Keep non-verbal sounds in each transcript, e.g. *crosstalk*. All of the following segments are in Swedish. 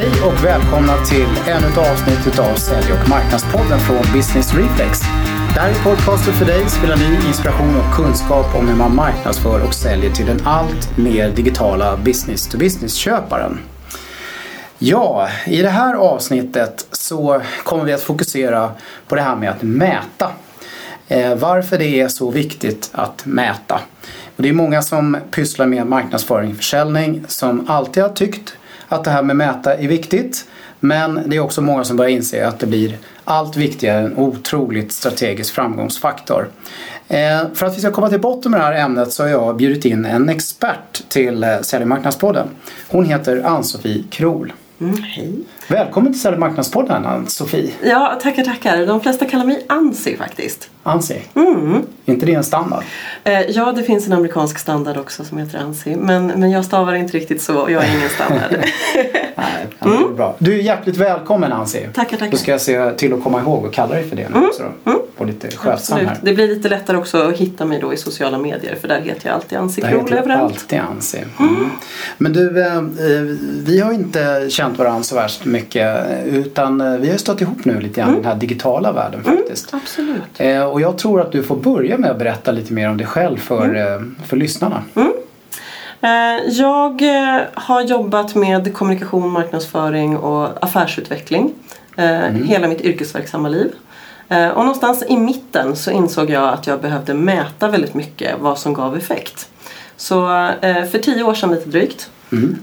Hej och välkomna till ännu ett avsnitt av Sälj och marknadspodden från Business Reflex. Det här är podcasten för dig som vill ha ny inspiration och kunskap om hur man marknadsför och säljer till den allt mer digitala business-to-business-köparen. Ja, i det här avsnittet så kommer vi att fokusera på det här med att mäta. Eh, varför det är så viktigt att mäta. Och det är många som pysslar med marknadsföring och försäljning som alltid har tyckt att det här med mäta är viktigt. Men det är också många som börjar inse att det blir allt viktigare, en otroligt strategisk framgångsfaktor. Eh, för att vi ska komma till botten med det här ämnet så har jag bjudit in en expert till eh, Säljmarknadspodden. Marknadspodden. Hon heter Ann-Sofie Krohl. Mm, hej. Välkommen till Sälj marknadspodden Ann-Sofie. Ja, tackar, tackar. De flesta kallar mig Ansi faktiskt. Ansi? Mm. Är inte det en standard? Eh, ja, det finns en amerikansk standard också som heter Ansi. Men, men jag stavar inte riktigt så och jag är ingen standard. *laughs* Nej, är bra. Du är hjärtligt välkommen Ansi. Tackar, tackar. Då ska jag se till att komma ihåg och kalla dig för det nu också då. Mm. Och lite skötsam här. Det blir lite lättare också att hitta mig då i sociala medier för där heter jag alltid Ansi Krohl överallt. alltid Ansi. Mm. Men du, eh, eh, vi har inte känt varandra så värst mycket utan eh, vi har ju stått ihop nu lite grann i den här digitala världen faktiskt. Absolut. Eh, Och jag tror att du får börja med att berätta lite mer om dig själv för, eh, för lyssnarna. Eh, Jag har jobbat med kommunikation, marknadsföring och affärsutveckling hela mitt yrkesverksamma liv. Och någonstans i mitten så insåg jag att jag behövde mäta väldigt mycket vad som gav effekt. Så för tio år sedan lite drygt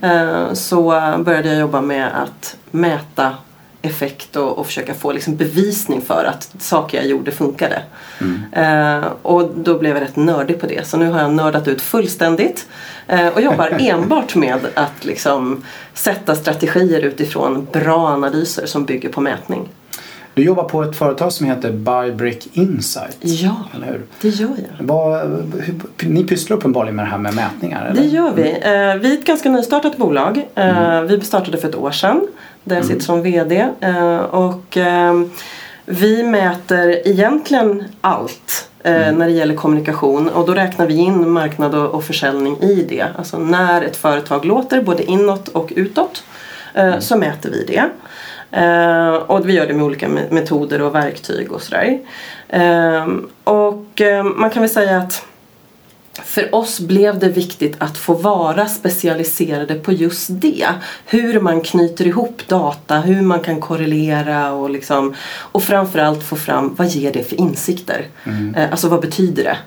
eh, så började jag jobba med att mäta effekt och, och försöka få liksom bevisning för att saker jag gjorde funkade. Eh, och då blev jag rätt nördig på det. Så nu har jag nördat ut fullständigt eh, och jobbar *laughs* enbart med att liksom sätta strategier utifrån bra analyser som bygger på mätning. Du jobbar på ett företag som heter Buybrick Insight. Ja, Eller hur? det gör jag. Vad, ni pysslar uppenbarligen med det här med mätningar? Eller? Det gör vi. Eh, vi är ett ganska nystartat bolag. Eh, Vi startade för ett år sedan. Där jag sitter som VD. Eh, och eh, vi mäter egentligen allt eh, när det gäller kommunikation. Och då räknar vi in marknad och, och försäljning i det. Alltså när ett företag låter både inåt och utåt eh, så mäter vi det. Eh, och vi gör det med olika me- metoder och verktyg och sådär. Eh, och eh, man kan väl säga att för oss blev det viktigt att få vara specialiserade på just det. Hur man knyter ihop data, hur man kan korrelera och, liksom, och framförallt få fram vad ger det för insikter. Eh, alltså vad betyder det?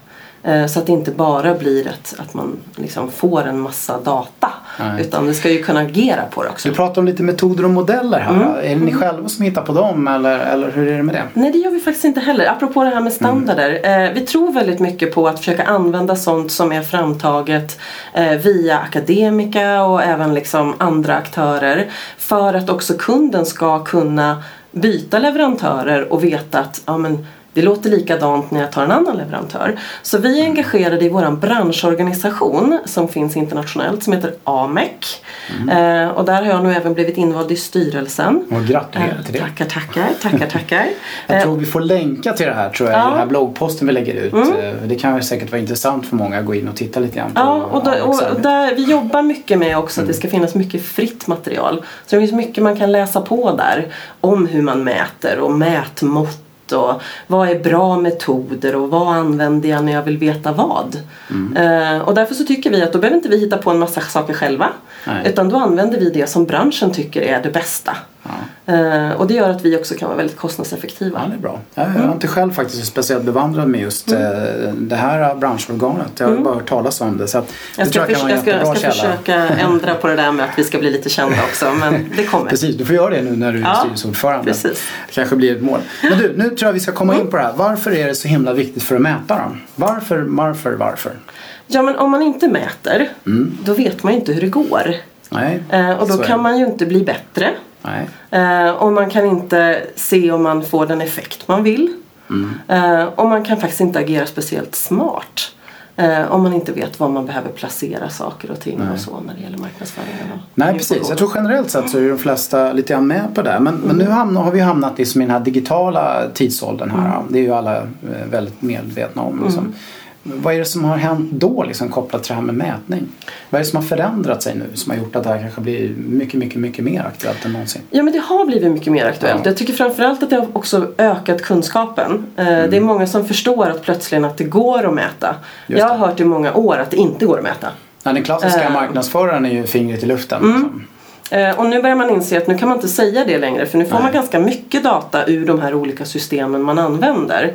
Eh, så att det inte bara blir att, att man liksom får en massa data. Nej. Utan det ska ju kunna agera på det också. Du pratar om lite metoder och modeller här. Är det ni själva som hittar på dem eller, eller hur är det med det? Nej det gör vi faktiskt inte heller. Apropå det här med standarder. Eh, vi tror väldigt mycket på att försöka använda sånt som är framtaget eh, via akademika och även liksom andra aktörer. För att också kunden ska kunna byta leverantörer och veta att ja, men, det låter likadant när jag tar en annan leverantör. Så vi är engagerade i vår branschorganisation som finns internationellt som heter AMEC. Eh, och där har jag nu även blivit invald i styrelsen. Och gratulerar till det. Tackar, tackar, tackar, tackar. *laughs* Jag tror vi får länka till det här tror jag i Ja. den här bloggposten vi lägger ut. Eh, Det kan säkert vara intressant för många att gå in och titta lite grann på Ja, och, då, och där, vi jobbar mycket med också att det ska finnas mycket fritt material. Så det finns mycket man kan läsa på där om hur man mäter och mätmått och vad är bra metoder och vad använder jag när jag vill veta vad. Eh, och därför så tycker vi att då behöver inte vi hitta på en massa saker själva. Nej. Utan då använder vi det som branschen tycker är det bästa. Eh, och det gör att vi också kan vara väldigt kostnadseffektiva. Ja, det är bra. Jag jag är inte själv faktiskt speciellt bevandrad med just Mm. eh, det här branschorganet. Jag har bara hört talas om det. Så att Jag det ska, tror jag kan förs- vara en jag ska, jag ska försöka *laughs* ändra på det där med att vi ska bli lite kända också. Men det kommer. Precis, du får göra det nu när du är Ja, styrelseordförande. precis. Det kanske blir ett mål. Men du, nu tror jag vi ska komma Mm. in på det här. Varför är det så himla viktigt för att mäta då? Varför, varför, varför? Ja men om man inte mäter Mm. då vet man ju inte hur det går. Nej, Eh, och då kan det. man ju inte bli bättre. Nej. Eh, och man kan inte se om man får den effekt man vill. Mm. Eh, och man kan faktiskt inte agera speciellt smart. Eh, om man inte vet var man behöver placera saker och ting och så när det gäller marknadsföringen. och Nej precis, jag tror generellt sett så är de flesta lite grann med på det. Men, men nu hamnar, har vi hamnat liksom i den här digitala tidsåldern här. Det är ju alla väldigt medvetna om. Liksom. Vad är det som har hänt då liksom, kopplat till det här med mätning? Vad är det som har förändrat sig nu som har gjort att det här kanske blir mycket, mycket, mycket mer aktuellt än någonsin? Ja men det har blivit mycket mer aktuellt. Ja. Jag tycker framförallt att det har också ökat kunskapen. Eh, Det är många som förstår att plötsligt att det går att mäta. Jag har hört i många år att det inte går att mäta. Ja, den klassiska Eh. marknadsföraren är ju fingret i luften. Liksom. Eh, Och nu börjar man inse att nu kan man inte säga det längre för nu får Nej. man ganska mycket data ur de här olika systemen man använder.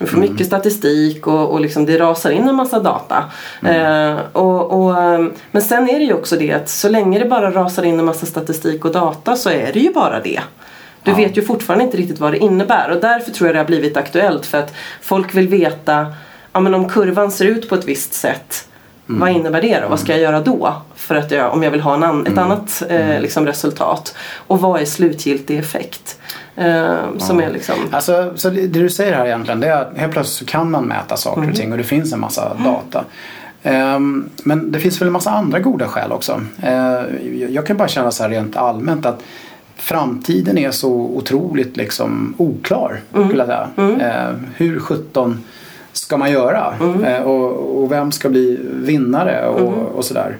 Du får Mm. mycket statistik och, och liksom det rasar in en massa data. Mm. Eh, och, och, eh, men sen är det ju också det att så länge det bara rasar in en massa statistik och data så är det ju bara det. Du Ja. vet ju fortfarande inte riktigt vad det innebär och därför tror jag det har blivit aktuellt för att folk vill veta ja, men om kurvan ser ut på ett visst sätt Mm. vad innebär det då? Vad ska jag göra då? För att jag, om jag vill ha en an, ett Mm. annat eh, liksom resultat. Och vad är slutgiltig effekt? Eh, som är liksom... Alltså, så det, det du säger här egentligen det är att helt plötsligt så kan man mäta saker och ting och det finns en massa data. Ehm, men det finns väl en massa andra goda skäl också. Ehm, jag kan bara känna så här rent allmänt att framtiden är så otroligt liksom oklar. Skulle jag säga. Ehm, hur 17 ska man göra? Ehm, och, och vem ska bli vinnare och, och sådär.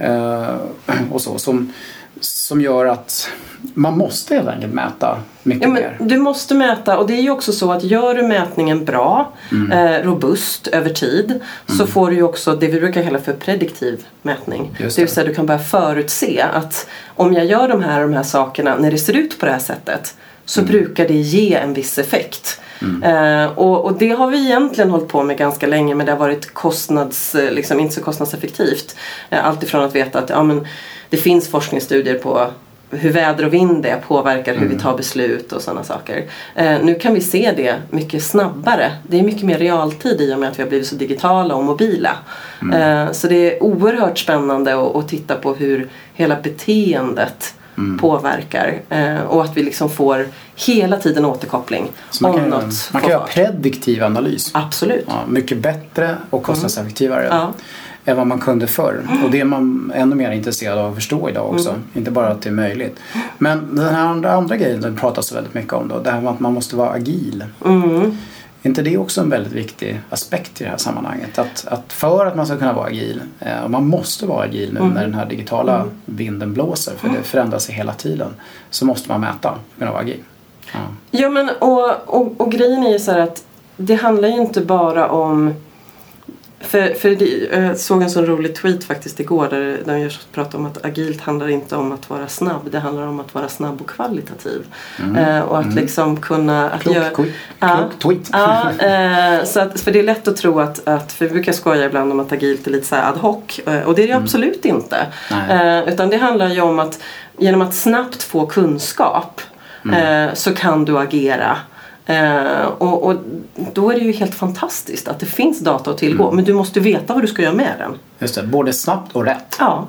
*clears throat* Och så, som, som gör att man måste helt enkelt mäta mycket Ja, mer. men du måste mäta och det är ju också så att gör du mätningen bra, Mm. eh, robust över tid så får du ju också det vi brukar kalla för prediktiv mätning. Just det vill det. säga du kan börja förutse att om jag gör de här, de här sakerna när det ser ut på det här sättet så Mm. brukar det ge en viss effekt. Eh, och, och det har vi egentligen hållit på med ganska länge men det har varit kostnads, eh, liksom, inte så kostnadseffektivt. Eh, allt ifrån att veta att ja, men, det finns forskningsstudier på hur väder och vind är påverkar hur vi tar beslut och sådana saker. Eh, nu kan vi se det mycket snabbare. Det är mycket mer realtid i och med att vi har blivit så digitala och mobila. Eh, så det är oerhört spännande att, att titta på hur hela beteendet påverkar eh, och att vi liksom får hela tiden återkoppling Så man om kan, något man kan göra prediktiv analys. Absolut. Ja, mycket bättre och kostnadseffektivare Ja. Än vad man kunde förr. Och det är man ännu mer intresserad av att förstå idag också. Inte bara att det är möjligt. Men den här andra, andra grejen det pratas så väldigt mycket om då. Det här med att man måste vara agil. Mm. Är inte det också en väldigt viktig aspekt i det här sammanhanget? Att, att för att man ska kunna vara agil, eh, och man måste vara agil nu när den här digitala vinden blåser, för det förändrar sig hela tiden, så måste man mäta för att kunna vara agil. Ja. Ja men och, och, och grejen är ju så här att det handlar ju inte bara om för, för det, jag såg en sån rolig tweet faktiskt igår där de pratade om att agilt handlar inte om att vara snabb. Det handlar om att vara snabb och kvalitativ. Eh, och att liksom kunna... Att Klok, göra- klok, Ja. klok tweet. Ja, eh, så att, för det är lätt att tro att, att, för vi brukar skoja ibland om att agilt är lite så här ad hoc eh, och det är det absolut inte. Eh, utan det handlar ju om att genom att snabbt få kunskap eh, så kan du agera. Eh, och, och då är det ju helt fantastiskt att det finns data att tillgå men du måste veta vad du ska göra med den. Just det, både snabbt och rätt. Ja.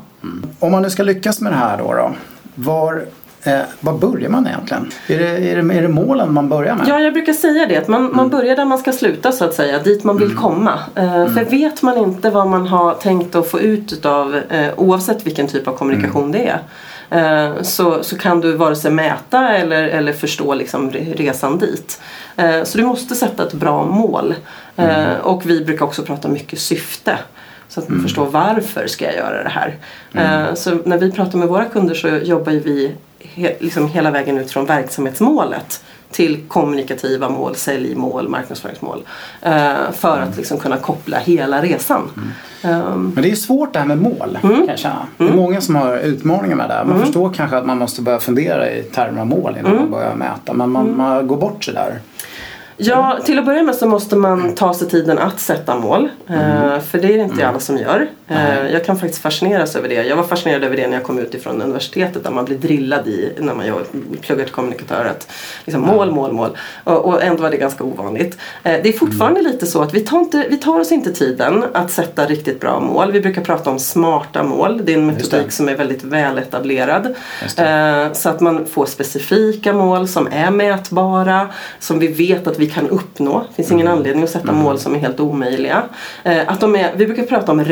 Om man nu ska lyckas med det här då, då var, eh, var börjar man egentligen? Är det, är, det, är det målen man börjar med? Ja, jag brukar säga det. Att man, man börjar där man ska sluta så att säga. Dit man vill komma. Eh, För vet man inte vad man har tänkt att få ut utav eh, oavsett vilken typ av kommunikation det är. Eh, Så, så kan du vare sig mäta eller, eller förstå liksom re- resan dit. Eh, Så du måste sätta ett bra mål. Eh, Och vi brukar också prata mycket syfte. Så att man förstår varför ska jag göra det här. Eh, Så när vi pratar med våra kunder så jobbar vi liksom hela vägen ut från verksamhetsmålet till kommunikativa mål, säljmål, marknadsföringsmål. Eh, för att liksom kunna koppla hela resan. Ehm, Men det är svårt det här med mål kan jag känna. Det är många som har utmaningar med det. Man förstår kanske att man måste börja fundera i termer av mål innan man börjar mäta. Men man, man går bort sig där. Ja, till att börja med så måste man ta sig tiden att sätta mål. Eh, för det är det inte alla som gör. Eh, jag kan faktiskt fascineras över det. Jag var fascinerad över det när jag kom ut ifrån universitetet där man blir drillad i, när man pluggar till kommunikatör, att liksom mål, mål, mål. Och, och ändå var det ganska ovanligt. Eh, det är fortfarande lite så att vi tar, inte, vi tar oss inte tiden att sätta riktigt bra mål. Vi brukar prata om smarta mål. Det är en metodik som är väldigt väletablerad. Eh, Så att man får specifika mål som är mätbara, som vi vet att vi kan uppnå. Det finns ingen Mm. anledning att sätta mål som är helt omöjliga. Att de är, vi brukar prata om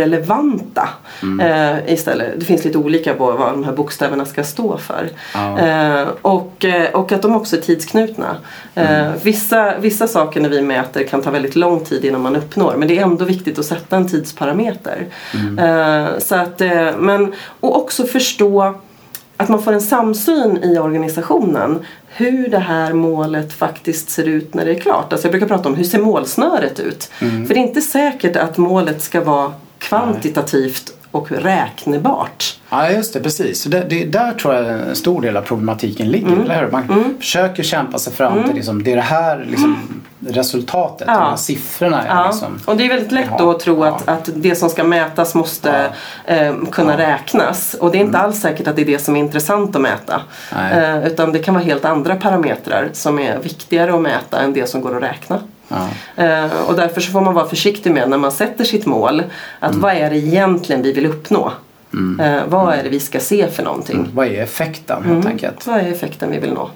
relevanta relevanta. Eh, istället. Det finns lite olika på vad de här bokstäverna ska stå för. Ja. Eh, och, eh, och att de också är tidsknutna. Eh, vissa, vissa saker när vi mäter kan ta väldigt lång tid innan man uppnår men det är ändå viktigt att sätta en tidsparameter. Eh, så att, eh, men, och också förstå att man får en samsyn i organisationen hur det här målet faktiskt ser ut när det är klart. Alltså jag brukar prata om hur ser målsnöret ut? För det är inte säkert att målet ska vara kvantitativt och räknebart. Ja just det, precis. Det, det, där tror jag en stor del av problematiken ligger. Mm. Eller? Man försöker kämpa sig fram till liksom, det är det här liksom, resultatet, Ja. de här siffrorna. Ja. Liksom. Och det är väldigt lätt då att tro ja. att, att det som ska mätas måste eh, kunna räknas. Och det är inte alls säkert att det är det som är intressant att mäta. Eh, utan det kan vara helt andra parametrar som är viktigare att mäta än det som går att räkna. Ja. Eh, och därför så får man vara försiktig med när man sätter sitt mål. Att vad är det egentligen vi vill uppnå? Eh, vad är det vi ska se för någonting? Vad är effekten Mm. helt enkelt? Vad är effekten vi vill nå?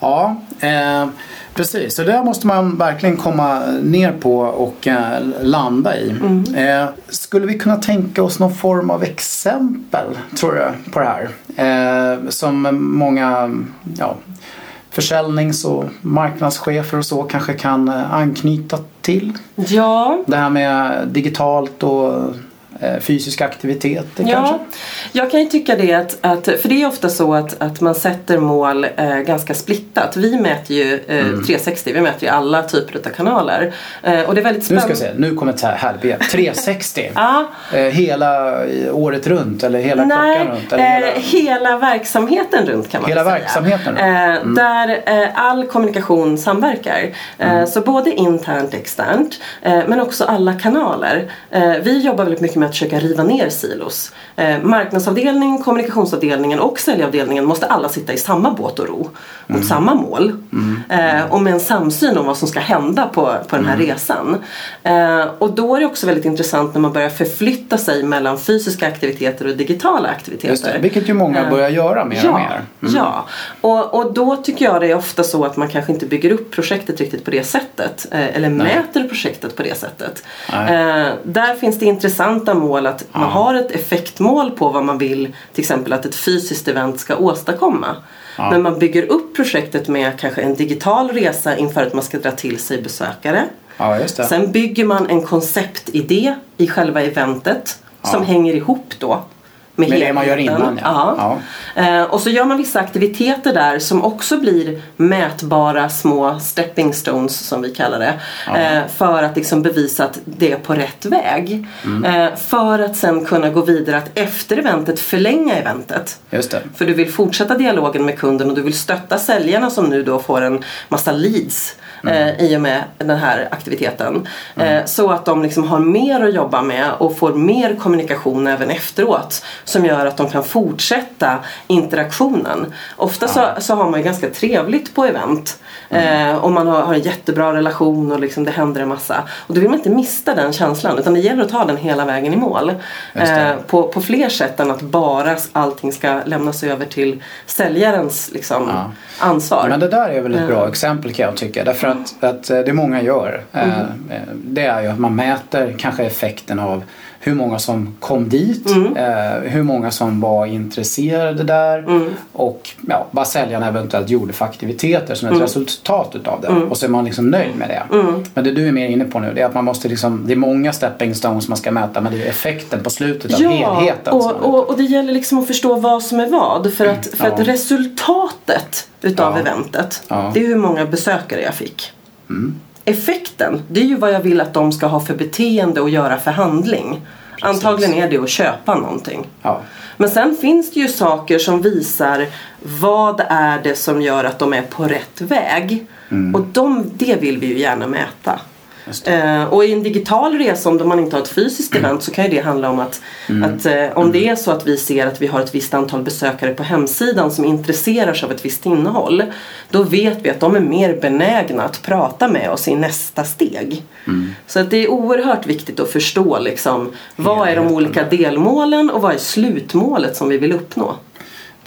Ja, eh, precis. Så där måste man verkligen komma ner på och eh, landa i. Eh, skulle vi kunna tänka oss någon form av exempel, tror du, på det här? Eh, som många ja, försäljnings och marknadschefer och så kanske kan eh, anknyta till. Ja, Det här med digitalt och fysisk aktivitet kanske? Ja, jag kan ju tycka det att, att för det är ofta så att, att man sätter mål eh, ganska splittat. Vi mäter ju eh, Mm. 360, vi mäter ju alla typer av kanaler. Eh, och det är väldigt Nu spännande. ska vi se, nu kommer ett här begrepp. 360. *laughs* Ja, Eh, hela eh, året runt eller hela nej, klockan runt? Eller eh, hela... hela verksamheten runt kan man Hela säga. verksamheten runt. Mm. Eh, Där eh, all kommunikation samverkar. Eh, Mm. Så både internt och externt eh, men också alla kanaler. Eh, Vi jobbar väldigt mycket med att försöka riva ner silos. Eh, Marknadsavdelning, kommunikationsavdelningen och säljavdelningen måste alla sitta i samma båt och ro mot Mm. samma mål. Eh, Och med en samsyn om vad som ska hända på, på den här Mm. resan. Eh, Och då är det också väldigt intressant när man börjar förflytta sig mellan fysiska aktiviteter och digitala aktiviteter. Det, vilket ju många Eh, börjar göra mer ja, och mer. Mm. Ja, och, och då tycker jag det är ofta så att man kanske inte bygger upp projektet riktigt på det sättet. Eh, eller mäter projektet på det sättet. Nej. Eh, där finns det intressanta mål att man har ett effektmål på vad man vill till exempel att ett fysiskt event ska åstadkomma. Men man bygger upp projektet med kanske en digital resa inför att man ska dra till sig besökare. Ja. Sen bygger man en konceptidé i själva eventet som hänger ihop då. Med, Med det man gör innan, ja. Eh, och så gör man vissa aktiviteter där som också blir mätbara små stepping stones som vi kallar det. Eh, för att liksom bevisa att det är på rätt väg. Mm. Eh, för att sen kunna gå vidare att efter eventet förlänga eventet. Just det. För du vill fortsätta dialogen med kunden och du vill stötta säljarna som nu då får en massa leads eh, i och med den här aktiviteten. Eh, så att de liksom har mer att jobba med och får mer kommunikation även efteråt som gör att de kan fortsätta interaktionen. Ofta så, så har man ju ganska trevligt på event eh, och man har, har en jättebra relation och liksom det händer en massa. Och då vill man inte missa den känslan utan det gäller att ta den hela vägen i mål. Eh, på, på fler sätt än att bara allting ska lämnas över till säljarens liksom, Ja. ansvar. Men det där är väl ett bra exempel kan jag tycka. Därför att, att eh, det många gör Mm. eh, eh, det är ju att man mäter kanske effekten av hur många som kom dit, Mm. eh, hur många som var intresserade där och ja, vad säljarna eventuellt gjorde för aktiviteter som ett Mm. resultat utav det. Och så är man liksom nöjd med det. Men det du är mer inne på nu det är att man måste liksom, det är många stepping stones man ska mäta men det är effekten på slutet av Ja, helheten. och, och, och det gäller liksom att förstå vad som är vad. För att, för Ja. att resultatet utav Ja. eventet. Mm. det är hur många besökare jag fick. Effekten, det är ju vad jag vill att de ska ha för beteende och göra för handling. Antagligen är det att köpa någonting. ja. Men sen finns det ju saker som visar vad är det som gör att de är på rätt väg. Och de, det vill vi ju gärna mäta. Eh, och i en digital resa om man inte har ett fysiskt event så kan ju det handla om att, att eh, om det är så att vi ser att vi har ett visst antal besökare på hemsidan som intresserar sig av ett visst innehåll. Då vet vi att de är mer benägna att prata med oss i nästa steg. Så att det är oerhört viktigt att förstå liksom, vad är de olika delmålen och vad är slutmålet som vi vill uppnå.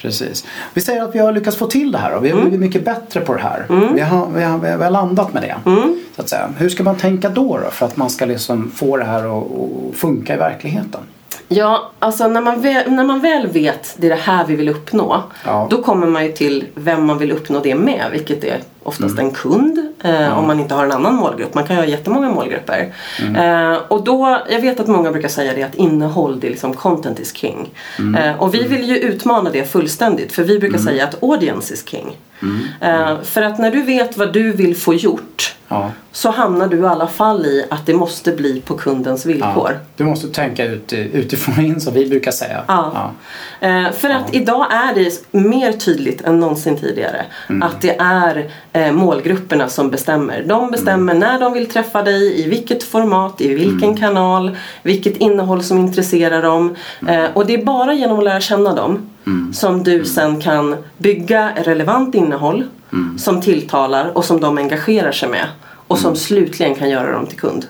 Precis. Vi säger att vi har lyckats få till det här och vi har Mm. blivit mycket bättre på det här. Vi, har, vi, har, vi har landat med det. Mm. Så att säga. Hur ska man tänka då, då för att man ska liksom få det här att att funka i verkligheten? Ja, alltså när man, väl, när man väl vet det är det här vi vill uppnå. Ja. Då kommer man ju till vem man vill uppnå det med. Vilket är oftast Mm. en kund. Eh, Om man inte har en annan målgrupp. Man kan ju ha jättemånga målgrupper. Mm. Eh, och då, jag vet att många brukar säga det att innehåll det är liksom content is king. Mm. Eh, och vi vill ju utmana det fullständigt. För vi brukar säga att audience is king. Mm. Eh, för att när du vet vad du vill få gjort. Ja. Så hamnar du i alla fall i att det måste bli på kundens villkor. Ja. Du måste tänka ut, utifrån och in som vi brukar säga. Ja. Eh, för att idag är det mer tydligt än någonsin tidigare Mm. att det är eh, målgrupperna som bestämmer. De bestämmer Mm. när de vill träffa dig, i vilket format, i vilken kanal, vilket innehåll som intresserar dem. Mm. Eh, och det är bara genom att lära känna dem som du sen kan bygga relevant innehåll Mm. som tilltalar och som de engagerar sig med och Mm. som slutligen kan göra dem till kund.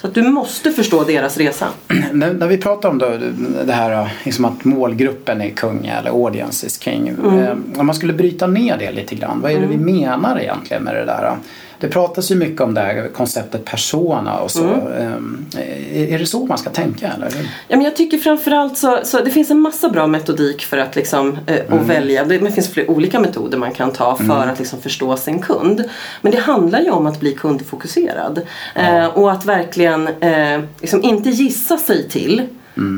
Så du måste förstå deras resa. *clears throat* När, när vi pratar om då, det här liksom att målgruppen är kung eller audience is king. Mm. Eh, om man skulle bryta ner det lite grann. Vad är det vi menar egentligen med det där? Det pratas ju mycket om det här konceptet persona och så. Mm. Eh, Är det så man ska tänka eller? Ja, men jag tycker framförallt så, så det finns en massa bra metodik för att liksom, eh, att välja. Det, det finns flera olika metoder man kan ta för att liksom, förstå sin kund. Men det handlar ju om att bli kundfokuserad. Eh, och att verkligen eh, liksom inte gissa sig till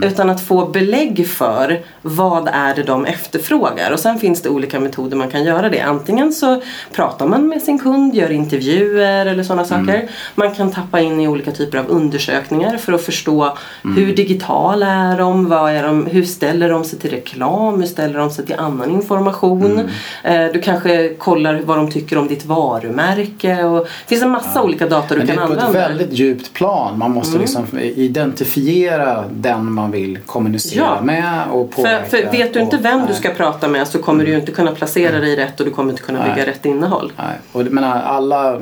Utan att få belägg för vad är det de efterfrågar. Och sen finns det olika metoder man kan göra det. Antingen så pratar man med sin kund, gör intervjuer eller sådana saker. Man kan tappa in i olika typer av undersökningar för att förstå hur digitala är de, vad är de, hur ställer de sig till reklam, hur ställer de sig till annan information. Eh, du kanske kollar vad de tycker om ditt varumärke. Och, det finns en massa olika data du Men det kan är på ett använda. väldigt djupt plan. Man måste Mm. liksom identifiera den man vill kommunicera Ja. med och För, påverka. för vet du inte och- vem du nej. ska prata med så kommer du ju inte kunna placera dig rätt och du kommer inte kunna bygga Nej. rätt innehåll. Nej. Och jag menar, alla,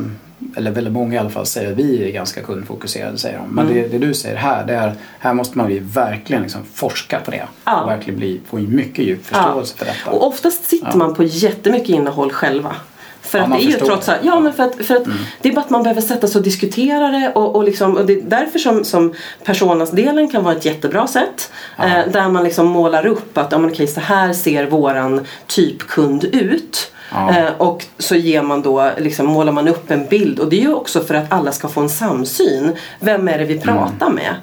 eller väldigt många i alla fall, säger att vi är ganska kundfokuserade. Säger de. Men Mm. det, det du säger här, det är, här måste man verkligen liksom forska på det. Ja. Och verkligen bli, få en mycket djup förståelse för detta. Och oftast sitter Ja. man på jättemycket innehåll själva. För Ja, att det är ju trots allt, ja men för att, för att det är bara att man behöver sätta sig och diskutera det och, och, liksom, och det är därför som, som personas-delen kan vara ett jättebra sätt. Eh, där man liksom målar upp att, ja men okej så här ser våran typkund ut. Ja. Eh, och så ger man då, liksom, målar man upp en bild och det är ju också för att alla ska få en samsyn. Vem är det vi pratar med?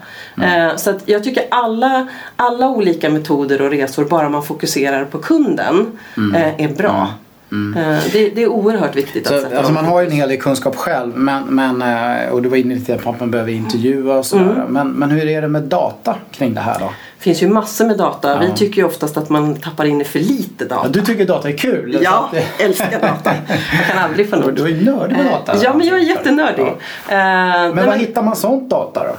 Eh, så att jag tycker alla, alla olika metoder och resor, bara man fokuserar på kunden, eh, är bra. Eh, det, det är oerhört viktigt att Så, alltså man har ju en hel del kunskap själv men, men, eh, och du var inne lite på att man behöver intervjua och sådär. Mm. Men, men hur är det med data kring det här då? Det finns ju massor med data. Vi tycker ju oftast att man tappar in i för lite Ja, data. du tycker data är kul? Ja, det- älskar data. Jag kan aldrig få nog. *laughs* du är nördig med data. Ja, men jag är jättenördig. Ja. Eh, Men var hittar man sånt data då?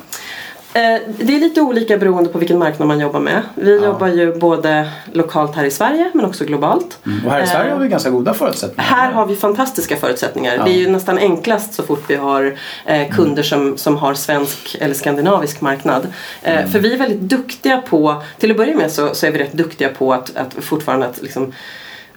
Eh, Det är lite olika beroende på vilken marknad man jobbar med. Vi jobbar ju både lokalt här i Sverige men också globalt. Och här i Sverige Eh, har vi ganska goda förutsättningar. Här har vi fantastiska förutsättningar. Det är ju nästan enklast så fort vi har eh, kunder som, som har svensk eller skandinavisk marknad. Eh, För vi är väldigt duktiga på, till att börja med så, så är vi rätt duktiga på att, att fortfarande att liksom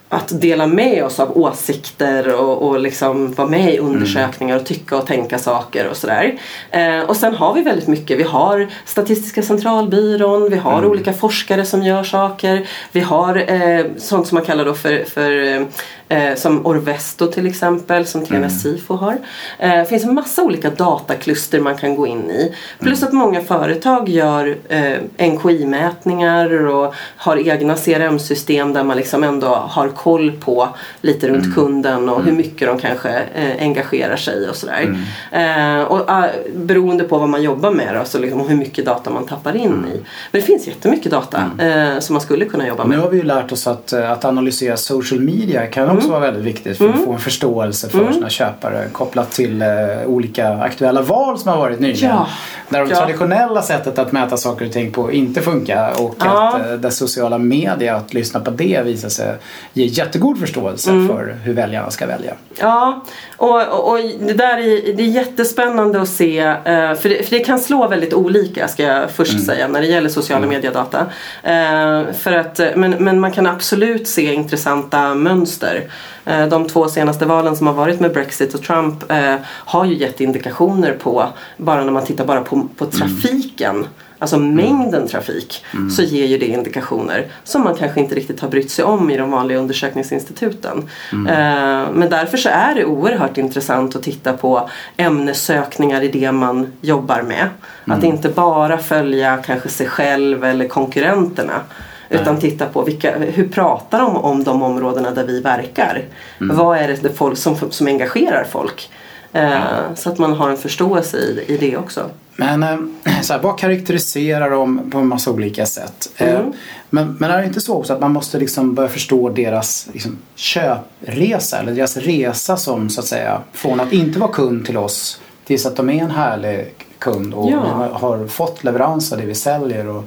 att dela med oss av åsikter och, och liksom vara med i undersökningar och tycka och tänka saker och sådär. Eh, och sen har vi väldigt mycket. Vi har Statistiska centralbyrån, vi har olika forskare som gör saker. Vi har eh, sånt som man kallar då för, för eh, som Orvesto till exempel, som TNS Sifo har. Eh, det finns en massa olika datakluster man kan gå in i. Plus att många företag gör eh, NKI-mätningar och har egna CRM-system där man liksom ändå har koll på lite runt kunden och hur mycket de kanske eh, engagerar sig och sådär. Eh, och eh, beroende på vad man jobbar med då, så liksom hur mycket data man tappar in i. Men det finns jättemycket data eh, som man skulle kunna jobba Nu med. har vi ju lärt oss att, eh, att analysera social media kan också Mm. vara väldigt viktigt för att få en förståelse för sina köpare kopplat till eh, olika aktuella val som har varit nyligen. Ja. Där de Ja. traditionella sättet att mäta saker och ting på inte funkar och Ja. att eh, det sociala media, att lyssna på det visar sig ge jättegod förståelse Mm. för hur väljarna ska välja. Ja, och, och, och det där är, det är jättespännande att se. eh, För det, för det kan slå väldigt olika ska jag först säga när det gäller sociala mediedata. Eh, För att, men, men man kan absolut se intressanta mönster. Eh, De två senaste valen som har varit med Brexit och Trump eh, har ju gett indikationer på, bara när man tittar bara på, på trafiken Alltså mängden trafik så ger ju det indikationer som man kanske inte riktigt har brytt sig om i de vanliga undersökningsinstituten. Eh, men därför så är det oerhört intressant att titta på ämnessökningar i det man jobbar med. Att inte bara följa kanske sig själv eller konkurrenterna. Utan titta på vilka, hur pratar de om de områdena där vi verkar? Vad är det folk som, som engagerar folk? Eh, Så att man har en förståelse i, i det också. Men eh, så här, vad karaktäriserar dem på en massa olika sätt? Eh, Mm. Men, men är det inte så också att man måste liksom börja förstå deras liksom, köpresa eller deras resa som så att säga från att inte vara kund till oss tills att de är en härlig kund och Ja. har fått leverans av det vi säljer och,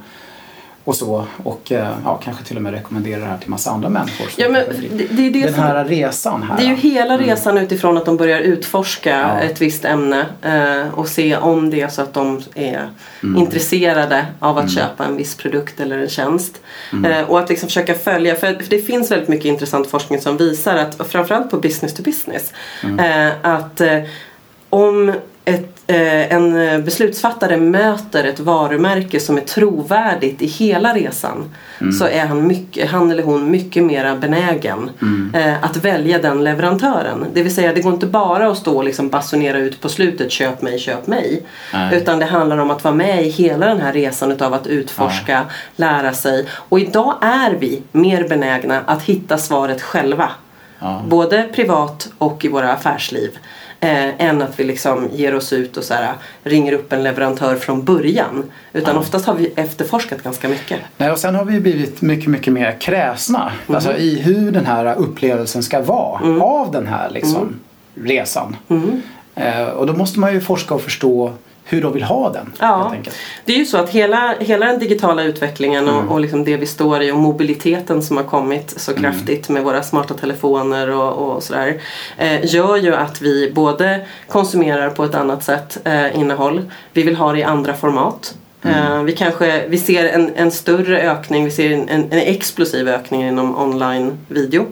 och så och eh, ja, kanske till och med rekommendera det här till massa andra människor. Ja, men det, det är det Den som... här resan här. Det är ju hela resan utifrån att de börjar utforska Ja. ett visst ämne eh, och se om det är så att de är intresserade av att köpa en viss produkt eller en tjänst. Eh, och att liksom försöka följa, för, för det finns väldigt mycket intressant forskning som visar att, framförallt på business to business, eh, att eh, om ett, en beslutsfattare möter ett varumärke som är trovärdigt i hela resan så är han, mycket, han eller hon mycket mer benägen eh, att välja den leverantören. Det vill säga det går inte bara att stå och liksom basunera ut på slutet köp mig, köp mig. Nej. Utan det handlar om att vara med i hela den här resan utav att utforska, lära sig. Och idag är vi mer benägna att hitta svaret själva. Ja. Både privat och i våra affärsliv. Eh, än att vi liksom ger oss ut och så här, ringer upp en leverantör från början. Utan oftast har vi efterforskat ganska mycket. Nej, och sen har vi blivit mycket, mycket mer kräsna Mm. alltså, i hur den här upplevelsen ska vara av den här liksom, resan. Mm. Eh, och då måste man ju forska och förstå hur de vill ha den. Ja. Det är ju så att hela, hela den digitala utvecklingen och, och liksom det vi står i och mobiliteten som har kommit så kraftigt med våra smarta telefoner och, och sådär eh, gör ju att vi både konsumerar på ett annat sätt eh, innehåll, vi vill ha det i andra format. Eh, vi, kanske, vi ser en, en större ökning, vi ser en, en, en explosiv ökning inom online video.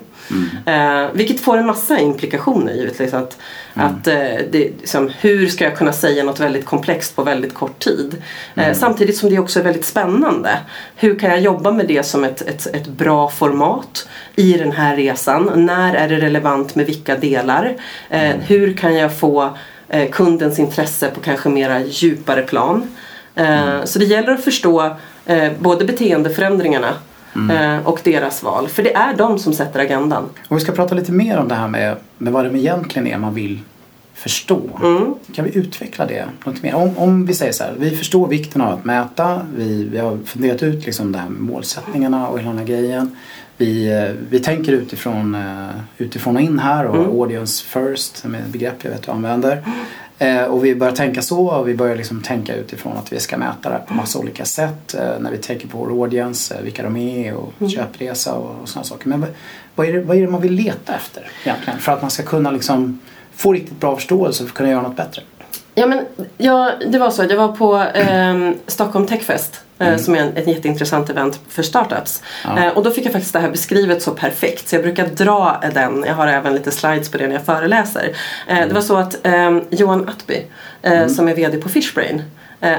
Eh, vilket får en massa implikationer givetvis. Att, att, eh, det, liksom, hur ska jag kunna säga något väldigt komplext på väldigt kort tid? Eh, samtidigt som det också är väldigt spännande. Hur kan jag jobba med det som ett, ett, ett bra format i den här resan? När är det relevant med vilka delar? Eh, hur kan jag få eh, kundens intresse på kanske mera djupare plan? Eh, Så det gäller att förstå både beteendeförändringarna eh, och deras val. För det är de som sätter agendan. Och vi ska prata lite mer om det här med, med vad det egentligen är man vill förstå. Mm. Kan vi utveckla det lite mer? Om, om vi säger så här, vi förstår vikten av att mäta. Vi, vi har funderat ut liksom det här med målsättningarna och hela den här grejen. Vi, eh, vi tänker utifrån, eh, utifrån och in här och Mm. audience first som är ett begrepp jag vet du använder. Eh, och vi börjar tänka så och vi börjar liksom tänka utifrån att vi ska mäta det här på massa olika sätt. Eh, när vi tänker på vår audience, eh, vilka de är och Mm. köpresa och, och sådana saker. Men vad, vad, är det, vad är det man vill leta efter egentligen? För att man ska kunna liksom få riktigt bra förståelse för att kunna göra något bättre. Ja, men, ja, det var så. Jag var på ehm, Stockholm Techfest. Eh, Som är en, ett jätteintressant event för startups. Ja. Eh, och då fick jag faktiskt det här beskrivet så perfekt. Så jag brukar dra den. Jag har även lite slides på det när jag föreläser. Eh, det var så att ehm, Johan Attby, eh, som är VD på Fishbrain.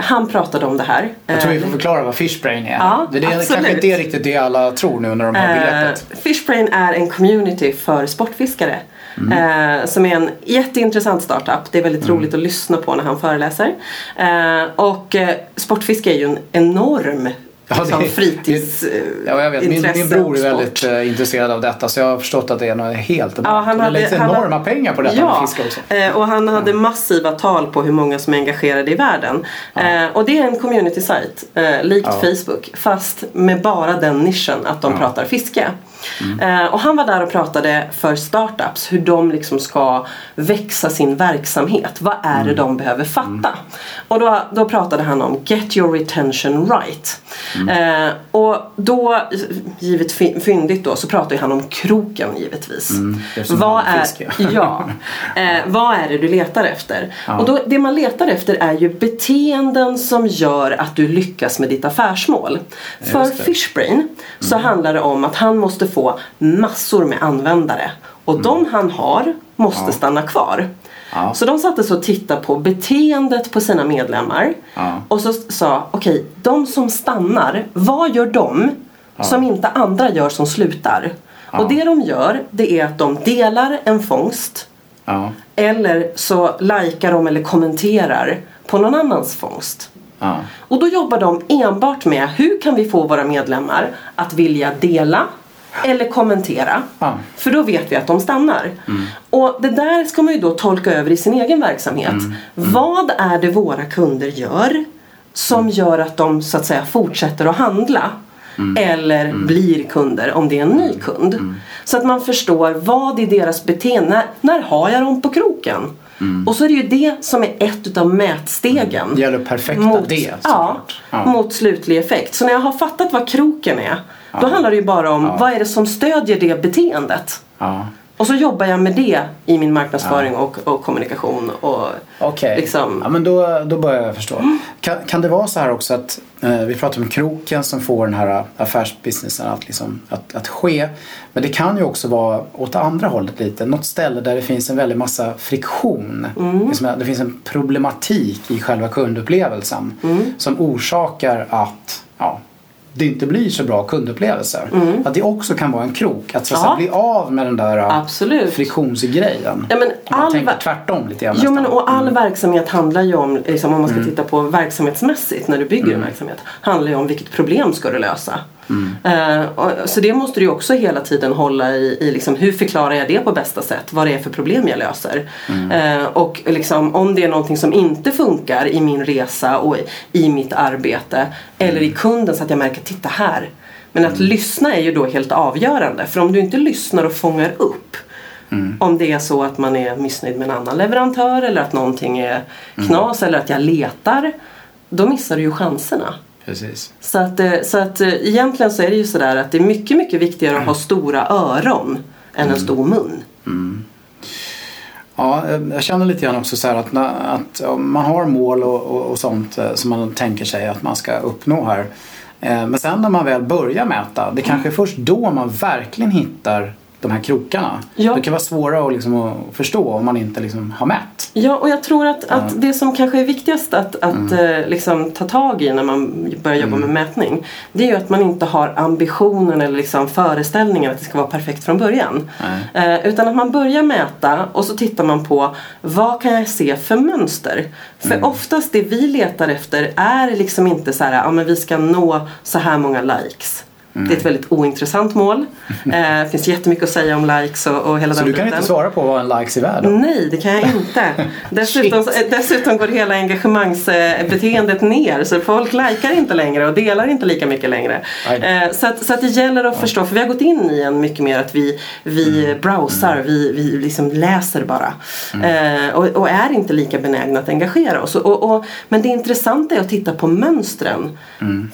han pratade om det här. Jag tror vi får förklara vad Fishbrain är. Ja, det är absolut. kanske inte är riktigt det alla tror nu när de hör begreppet. Fishbrain är en community för sportfiskare. Eh, som är en jätteintressant startup. Det är väldigt roligt att lyssna på när han föreläser. Eh, och eh, sportfiske är ju en enorm Ja, liksom, det- fritids eh, Ja, jag vet. Min, min bror är väldigt eh, intresserad av detta så jag har förstått att det är något helt. Ja, han hade- läggs han enorma hade- pengar på detta ja, med fiske också. eh, och han hade massiva tal på hur många som är engagerade i världen. Eh, och det är en community site, eh, likt Ja. Facebook, fast med bara den nischen att de pratar fiske. Eh, och han var där och pratade för startups hur de liksom ska växa sin verksamhet. Vad är det de behöver fatta? Och då, då pratade han om Get your retention right. Eh, och då, givet fy- fyndigt då, så pratar ju han om kroken givetvis. är vad, är, *laughs* ja. eh, *laughs* vad är det du letar efter? Ja. Och då, det man letar efter är ju beteenden som gör att du lyckas med ditt affärsmål. För. Fishbrain så handlar det om att han måste få massor med användare. Och de han har måste Ja. stanna kvar. Ja. Så de satte sig och tittade på beteendet på sina medlemmar. Ja. Och så sa, okej, de som stannar, vad gör de som inte andra gör som slutar? Och det de gör, det är att de delar en fångst eller så likar de eller kommenterar på någon annans fångst. Och då jobbar de enbart med hur kan vi få våra medlemmar att vilja dela eller kommentera. Ja. För då vet vi att de stannar. Och det där ska man ju då tolka över i sin egen verksamhet. Vad är det våra kunder gör som gör att de så att säga fortsätter att handla? Eller blir kunder om det är en ny kund. Så att man förstår vad i deras beteende, när, har jag dem på kroken? Och så är det ju det som är ett utav mätstegen. Det gäller perfekta mot, det ja, såklart. Ja. mot slutlig effekt. Så när jag har fattat vad kroken är då handlar det ju bara om vad är det som stödjer det beteendet. Ja. Och så jobbar jag med det i min marknadsföring och, och kommunikation. Och Okej, liksom, ja, men då, då börjar jag förstå. Kan, kan det vara så här också att eh, vi pratar om kroken som får den här affärsbusinessen att, liksom, att, att ske. Men det kan ju också vara åt andra hållet lite. Något ställe där det finns en väldig massa friktion. Liksom, det finns en problematik i själva kundupplevelsen som orsakar att ja, det inte blir så bra kundupplevelser. Att det också kan vara en krok. Att, så att Ja. bli av med den där Absolut. friktionsgrejen. Ja, men Om man all tänker tvärtom lite grann Jo men och all verksamhet handlar ju om, liksom, om man ska titta på verksamhetsmässigt när du bygger en verksamhet. Handlar ju om vilket problem ska du lösa. Och, så det måste du också hela tiden hålla i, i liksom, hur förklarar jag det på bästa sätt? Vad det är för problem jag löser. Eh, och liksom, om det är någonting som inte funkar i min resa och i, i mitt arbete. Eller i kunden så att jag märker, titta här. Men att lyssna är ju då helt avgörande. För om du inte lyssnar och fångar upp om det är så att man är missnöjd med en annan leverantör eller att någonting är knas eller att jag letar. Då missar du ju chanserna. Precis. Så att, eh, så att eh, egentligen så är det ju sådär att det är mycket, mycket viktigare att ha stora öron än en stor mun. Ja, eh, jag känner lite grann också så att, att om man har mål och, och, och sånt som man tänker sig att man ska uppnå här. Men sen när man väl börjar mäta, det kanske är först då man verkligen hittar de här krokarna. Ja. Det kan vara svåra att, liksom, att förstå om man inte liksom, har mätt. Ja, och jag tror att, att det som kanske är viktigast att, att eh, liksom, ta tag i när man börjar jobba med mätning det är ju att man inte har ambitionen eller liksom, föreställningen att det ska vara perfekt från början. Eh, utan att man börjar mäta och så tittar man på vad kan jag se för mönster? För oftast det vi letar efter är liksom inte så här, ja men vi ska nå så här många likes. Det är ett väldigt ointressant mål. *laughs* Eh, Det finns jättemycket att säga om likes och, och hela Så den du kan biten. inte svara på vad en likes är värd? Nej, det kan jag inte. *laughs* Dessutom, dessutom går hela engagemangsbeteendet ner så folk likar inte längre och delar inte lika mycket längre. Eh, Så att, så att det gäller att förstå, för vi har gått in i en mycket mer att vi, vi browsar, vi, vi liksom läser bara. Eh, Och, och är inte lika benägna att engagera oss. Och, och, men det intressanta är att titta på mönstren.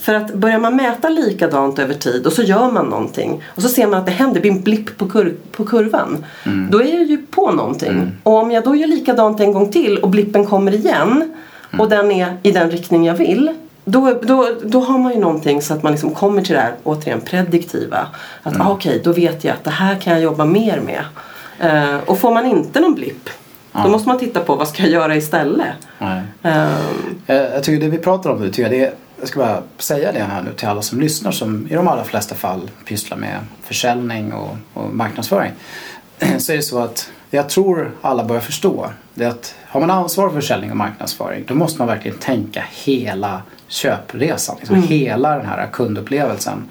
För att börjar man mäta likadant över tid och så gör man någonting och så ser man att det händer, det blir en blipp på, kur- på kurvan. Då är jag ju på någonting. Och om jag då gör likadant en gång till och blippen kommer igen och den är i den riktning jag vill. Då, då, då har man ju någonting så att man liksom kommer till det här återigen prediktiva. Att ah, okej, då vet jag att det här kan jag jobba mer med. Eh, och får man inte någon blipp då måste man titta på vad ska jag göra istället. Nej. Eh, Jag tycker det vi pratar om nu, tycker jag, det är, jag ska bara säga det här nu till alla som lyssnar som i de allra flesta fall pysslar med försäljning och, och marknadsföring. *clears throat* Så är det så att jag tror alla börjar förstå det är att har man ansvar för försäljning och marknadsföring då måste man verkligen tänka hela köpresan. Liksom Hela den här kundupplevelsen.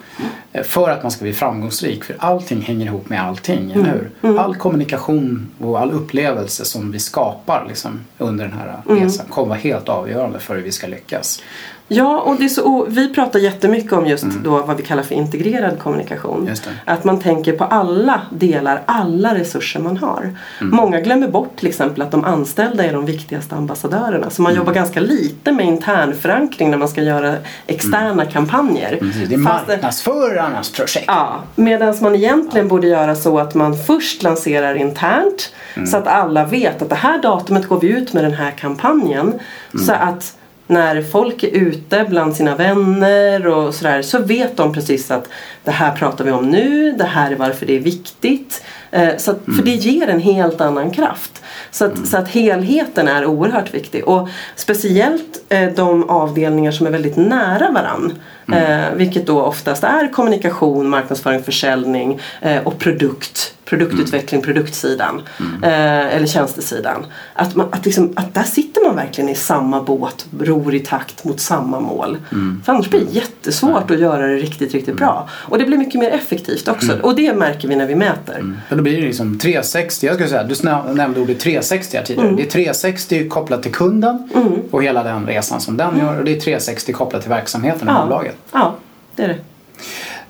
Eh, För att man ska bli framgångsrik. För allting hänger ihop med allting, eller hur? All kommunikation och all upplevelse som vi skapar liksom, under den här resan kommer vara helt avgörande för hur vi ska lyckas. Ja, och, det är så, och vi pratar jättemycket om just då vad vi kallar för integrerad kommunikation. Mm. Att man tänker på alla delar, alla resurser man har. Mm. Många glömmer bort till exempel att de anställda är de viktigaste ambassadörerna. Så man Mm. jobbar ganska lite med internförankring när man ska göra externa kampanjer. Mm. Det är marknadsförarnas projekt. Ja, medan man egentligen borde göra så att man först lanserar internt så att alla vet att det här datumet går vi ut med den här kampanjen. Så att när folk är ute bland sina vänner och sådär så vet de precis att det här pratar vi om nu, det här är varför det är viktigt. Eh, Så att, För det ger en helt annan kraft. Så att, så att helheten är oerhört viktig. Och speciellt eh, de avdelningar som är väldigt nära varann. Eh, vilket då oftast är kommunikation, marknadsföring, försäljning och produkt. Produktutveckling, produktsidan. Eh, eller tjänstesidan. Att, man, att, liksom, att där sitter man verkligen i samma båt, ror i takt mot samma mål. För annars blir det jättesvårt att göra det riktigt, riktigt bra. Och det blir mycket mer effektivt också. Och det märker vi när vi mäter. Men då blir det liksom 360, jag skulle säga, du nämnde ordet 360 här tidigare. Det är 360 kopplat till kunden och hela den resan som den gör och det är 360 kopplat till verksamheten i bolaget. Ja, det är det.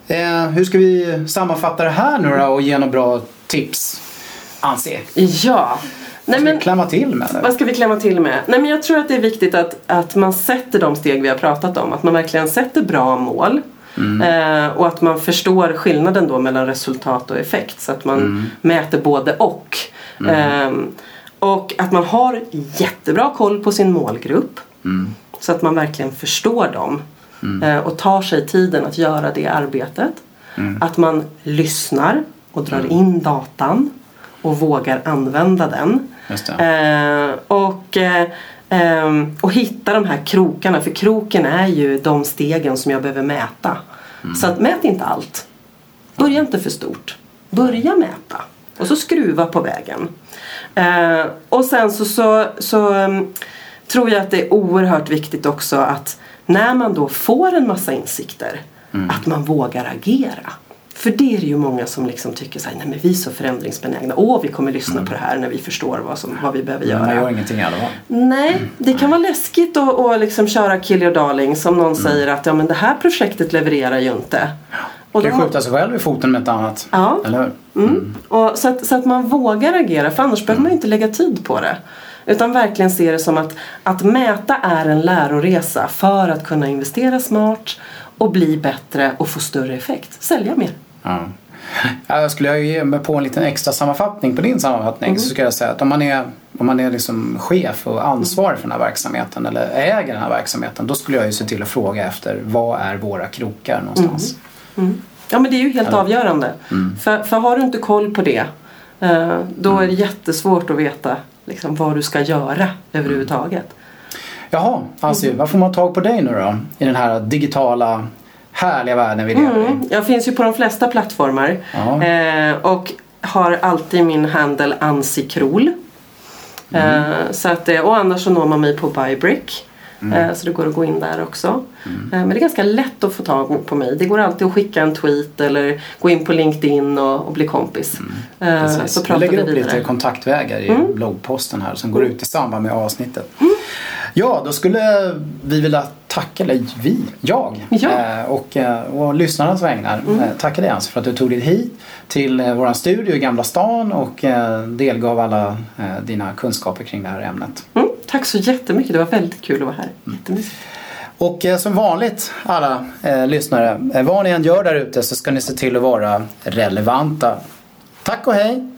Eh, hur ska vi sammanfatta det här nu då och ge några bra tips? Anse. Ja. Nej, men, klämma till med nu? Vad ska vi klämma till med? Nej, men jag tror att det är viktigt att, att man sätter de steg vi har pratat om. Att man verkligen sätter bra mål. Eh, och att man förstår skillnaden då mellan resultat och effekt. Så att man mäter både och. Ehm, och att man har jättebra koll på sin målgrupp. Så att man verkligen förstår dem. Eh, och tar sig tiden att göra det arbetet. Att man lyssnar och drar in datan. Och vågar använda den. Eh, och, eh, ehm, och hitta de här krokarna. För kroken är ju de stegen som jag behöver mäta. Så att mät inte allt. Börja inte för stort. Börja mäta. Och så skruva på vägen. Eh, och sen så, så, så ehm, tror jag att det är oerhört viktigt också att när man då får en massa insikter att man vågar agera. För det är det ju många som liksom tycker så här, nej men vi är så förändringsbenägna. Åh, vi kommer lyssna på det här när vi förstår vad, som, vad vi behöver göra. Man gör ingenting fall. Nej, det kan vara läskigt att, att liksom köra kill your darling som någon säger att ja, men det här projektet levererar ju inte. Och kan då- skjuta sig själv i foten med ett annat. Ja. Eller hur? Mm. Och så, att, så att man vågar agera för annars behöver man inte lägga tid på det. Utan verkligen se det som att, att mäta är en läroresa för att kunna investera smart och bli bättre och få större effekt. Sälja mer. Ja. Ja, skulle jag ge mig på en liten extra sammanfattning på din sammanfattning så ska jag säga att om man är, om man är liksom chef och ansvarig för den här verksamheten eller äger den här verksamheten då skulle jag ju se till att fråga efter vad är våra krokar någonstans. Ja men det är ju helt avgörande. För, för har du inte koll på det eh, då är det jättesvårt att veta liksom, vad du ska göra överhuvudtaget. Jaha, Asi, vad får man tag på dig nu då? I den här digitala härliga världen vi lever i. Mm, jag finns ju på de flesta plattformar. Eh, och har alltid min handle ansikrol. Mm. Eh, så att, eh, och annars så når man mig på Bybrick. Mm. Eh, så det går att gå in där också. Eh, men det är ganska lätt att få tag på mig. Det går alltid att skicka en tweet eller gå in på LinkedIn och, och bli kompis. Eh, Mm. Precis. så Vi pratar vi lägger upp vidare. Mm. lite kontaktvägar i bloggposten här som går ut i samband med avsnittet. Ja, då skulle vi vilja tacka, eller vi, jag Ja. eh, och, eh, och lyssnarnas vägnar Mm. eh, tacka dig för att du tog dig hit till eh, våran studio i Gamla stan och eh, delgav alla eh, dina kunskaper kring det här ämnet. Mm, tack så jättemycket. Det var väldigt kul att vara här. Jättemysigt. Och eh, som vanligt alla eh, lyssnare, eh, vad ni än gör där ute så ska ni se till att vara relevanta. Tack och hej!